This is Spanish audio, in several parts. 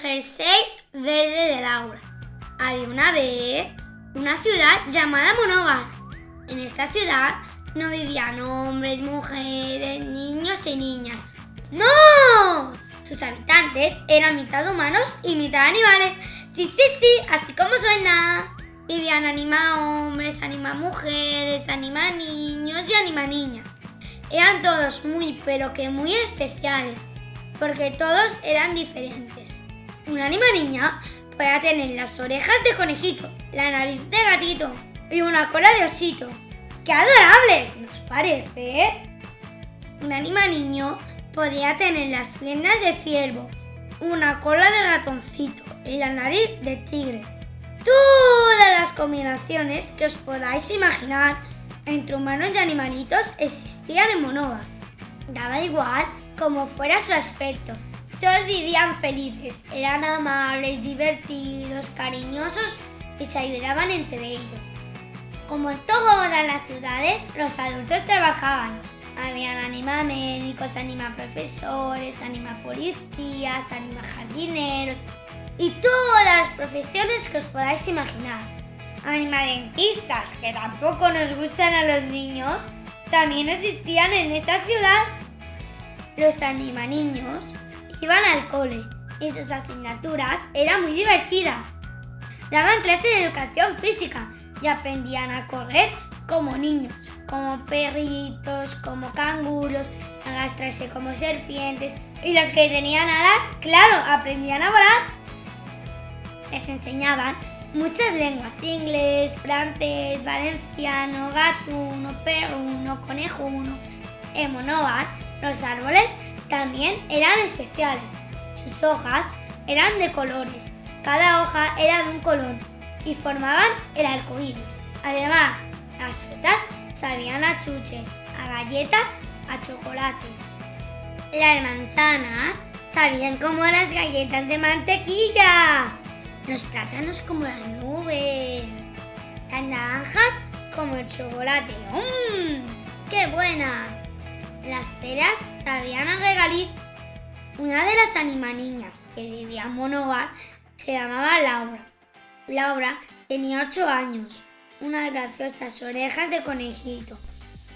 jersey verde de Laura. Había una vez una ciudad llamada Monóvar. En esta ciudad no vivían hombres, mujeres, niños y niñas. ¡No! Sus habitantes eran mitad humanos y mitad animales. Sí, sí, sí, así como suena. Vivían anima hombres, anima mujeres, anima niños y anima niñas. Eran todos muy, pero que muy especiales, porque todos eran diferentes. Una anima niña podía tener las orejas de conejito, la nariz de gatito y una cola de osito. ¡Qué adorables! ¿Nos parece? Un anima niño podía tener las piernas de ciervo, una cola de ratoncito y la nariz de tigre Todas las combinaciones que os podáis imaginar entre humanos y animalitos existían en Monova. Daba igual como fuera su aspecto. Todos vivían felices, eran amables, divertidos, cariñosos y se ayudaban entre ellos. Como en todas las ciudades, los adultos trabajaban. Habían anima médicos, anima profesores, anima policías, anima jardineros, y todas las profesiones que os podáis imaginar. Animadentistas, que tampoco nos gustan a los niños, también existían en esta ciudad. Los animaniños iban al cole y sus asignaturas eran muy divertidas. Daban clases de educación física y aprendían a correr como niños, como perritos, como canguros, a arrastrarse como serpientes y los que tenían alas, claro, aprendían a volar les enseñaban muchas lenguas, inglés, francés, valenciano, gatuno, perruno, conejuno. En Monóvar, los árboles también eran especiales. Sus hojas eran de colores. Cada hoja era de un color y formaban el arco iris. Además, las frutas sabían a chuches, a galletas, a chocolate. Las manzanas sabían como las galletas de mantequilla los plátanos como las nubes, las naranjas como el chocolate. ¡Mmm! ¡Qué buena! Las peras sabían a regaliz. Una de las animaniñas que vivía en Monobar se llamaba Laura. Laura tenía 8 años, unas graciosas orejas de conejito,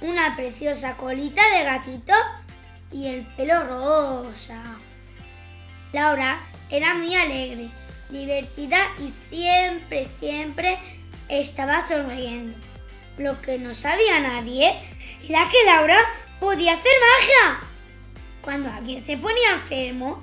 una preciosa colita de gatito y el pelo rosa. Laura era muy alegre divertida y siempre, siempre estaba sonriendo. Lo que no sabía nadie era que Laura podía hacer magia. Cuando alguien se ponía enfermo,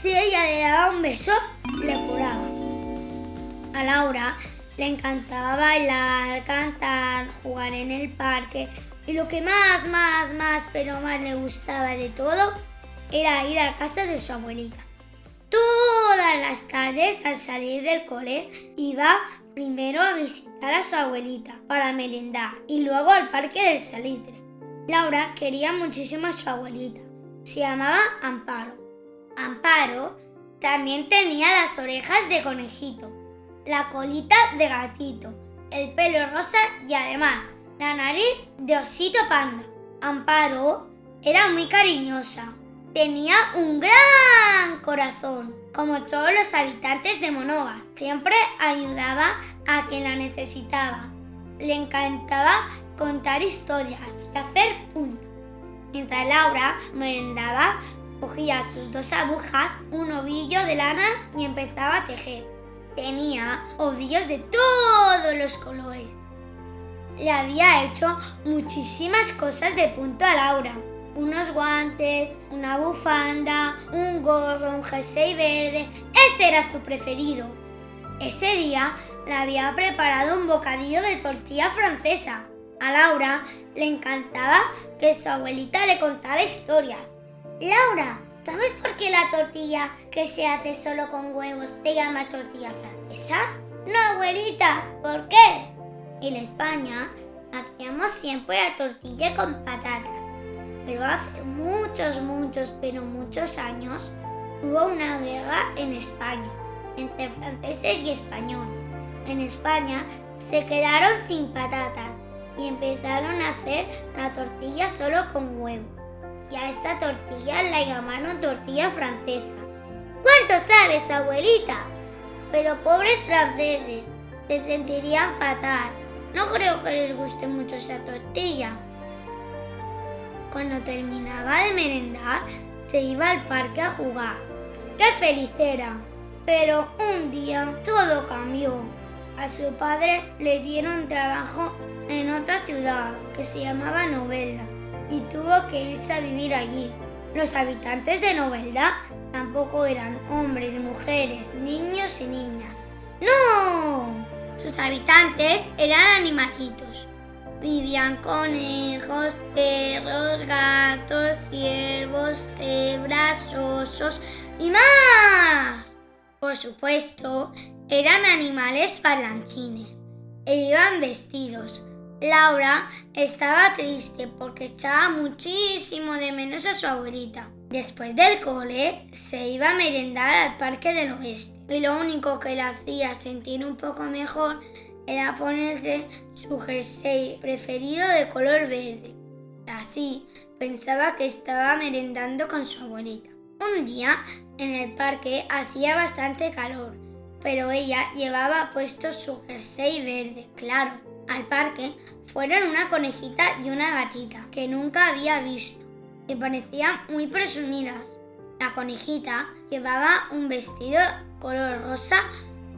si ella le daba un beso, le curaba. A Laura le encantaba bailar, cantar, jugar en el parque y lo que más, más, más, pero más le gustaba de todo era ir a casa de su abuelita. Todas las tardes al salir del cole iba primero a visitar a su abuelita para merendar y luego al parque del salitre. Laura quería muchísimo a su abuelita. Se llamaba Amparo. Amparo también tenía las orejas de conejito, la colita de gatito, el pelo rosa y además la nariz de osito panda. Amparo era muy cariñosa, Tenía un gran corazón, como todos los habitantes de Monoga. Siempre ayudaba a quien la necesitaba. Le encantaba contar historias y hacer punto. Mientras Laura merendaba, cogía sus dos agujas, un ovillo de lana y empezaba a tejer. Tenía ovillos de todos los colores. Le había hecho muchísimas cosas de punto a Laura unos guantes, una bufanda, un gorro, un jersey verde. Ese era su preferido. Ese día le había preparado un bocadillo de tortilla francesa. A Laura le encantaba que su abuelita le contara historias. Laura, ¿sabes por qué la tortilla que se hace solo con huevos se llama tortilla francesa? No, abuelita, ¿por qué? En España hacíamos siempre la tortilla con patatas pero hace muchos, muchos, pero muchos años hubo una guerra en España entre franceses y españoles. En España se quedaron sin patatas y empezaron a hacer la tortilla solo con huevos. Y a esta tortilla la llamaron tortilla francesa. ¿Cuánto sabes, abuelita? Pero pobres franceses, se sentirían fatal. No creo que les guste mucho esa tortilla. Cuando terminaba de merendar, se iba al parque a jugar. ¡Qué feliz era! Pero un día todo cambió. A su padre le dieron trabajo en otra ciudad que se llamaba Novelda y tuvo que irse a vivir allí. Los habitantes de Novelda tampoco eran hombres, mujeres, niños y niñas. ¡No! Sus habitantes eran animalitos. Vivían conejos, perros, gatos, ciervos, cebras, osos y más. Por supuesto, eran animales parlanchines e iban vestidos. Laura estaba triste porque echaba muchísimo de menos a su abuelita. Después del cole se iba a merendar al Parque del Oeste y lo único que le hacía sentir un poco mejor era ponerse su jersey preferido de color verde. Así pensaba que estaba merendando con su abuelita. Un día en el parque hacía bastante calor, pero ella llevaba puesto su jersey verde, claro. Al parque fueron una conejita y una gatita que nunca había visto y parecían muy presumidas. La conejita llevaba un vestido color rosa,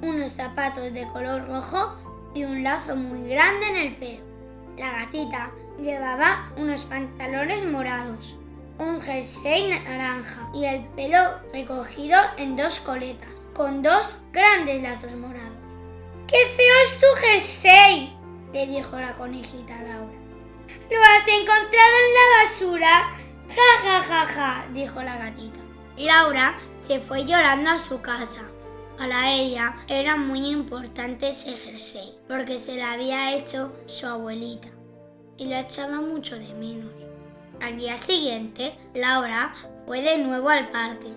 unos zapatos de color rojo y un lazo muy grande en el pelo. La gatita llevaba unos pantalones morados, un jersey naranja y el pelo recogido en dos coletas, con dos grandes lazos morados. ¡Qué feo es tu jersey! le dijo la conejita Laura. ¿Lo has encontrado en la basura? Ja, ja, ja, ja, dijo la gatita. Laura se fue llorando a su casa. Para ella era muy importante ese jersey, porque se lo había hecho su abuelita y lo echaba mucho de menos. Al día siguiente, Laura fue de nuevo al parque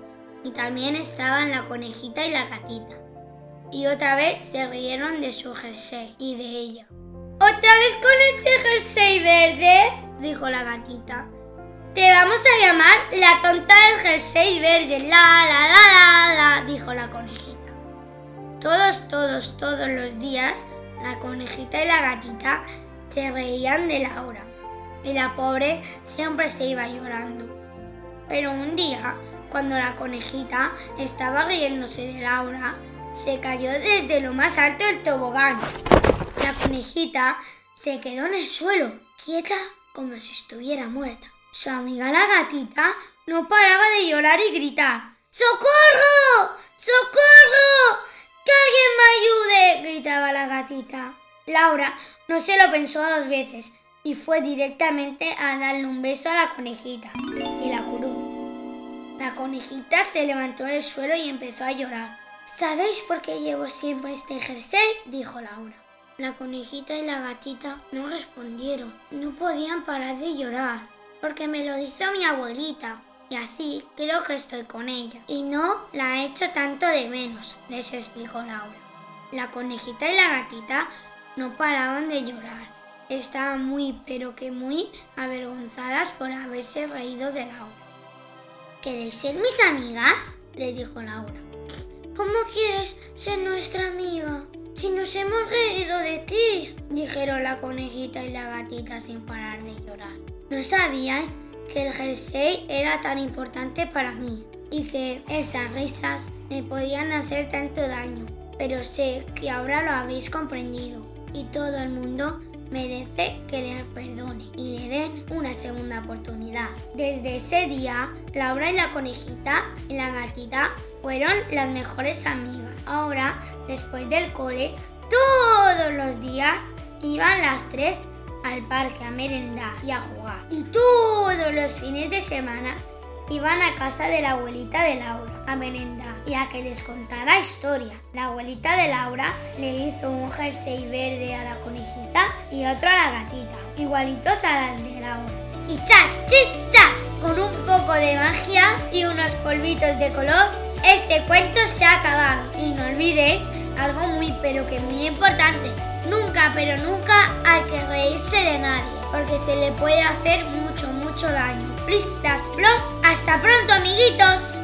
y también estaban la conejita y la gatita. Y otra vez se rieron de su jersey y de ella. ¿Otra vez con ese jersey verde? dijo la gatita. Te vamos a llamar la tonta del jersey verde. La, la, la, la, la, dijo la conejita. Todos, todos, todos los días, la conejita y la gatita se reían de Laura. Y la pobre siempre se iba llorando. Pero un día, cuando la conejita estaba riéndose de Laura, se cayó desde lo más alto del tobogán. La conejita se quedó en el suelo, quieta como si estuviera muerta. Su amiga la gatita no paraba de llorar y gritar. ¡Socorro! ¡Socorro! ¡Que alguien me ayude! gritaba la gatita. Laura no se lo pensó dos veces y fue directamente a darle un beso a la conejita. La conejita se levantó del suelo y empezó a llorar. ¿Sabéis por qué llevo siempre este jersey? dijo Laura. La conejita y la gatita no respondieron. No podían parar de llorar, porque me lo hizo mi abuelita, y así creo que estoy con ella. Y no la he hecho tanto de menos, les explicó Laura. La conejita y la gatita no paraban de llorar. Estaban muy, pero que muy avergonzadas por haberse reído de Laura. ¿Queréis ser mis amigas? le dijo Laura. ¿Cómo quieres ser nuestra amiga? Si nos hemos reído de ti, dijeron la conejita y la gatita sin parar de llorar. ¿No sabíais que el jersey era tan importante para mí y que esas risas me podían hacer tanto daño. Pero sé que ahora lo habéis comprendido y todo el mundo merece que le perdone y le den una segunda oportunidad. Desde ese día, Laura y la conejita y la gatita fueron las mejores amigas. Ahora, después del cole, todos los días iban las tres al parque a merendar y a jugar. Y todos los fines de semana iban a casa de la abuelita de Laura a merendar y a que les contara historias. La abuelita de Laura le hizo un jersey verde a la conejita y otro a la gatita, igualitos a las de Laura. Y chas, chis, chas, con un poco de magia y unos polvitos de color, este cuento se ha acabado. Y no olvidéis algo muy pero que muy importante. Nunca, pero nunca hay que reírse de nadie, porque se le puede hacer mucho, mucho daño. Plis, plas, plos. Hasta pronto, amiguitos.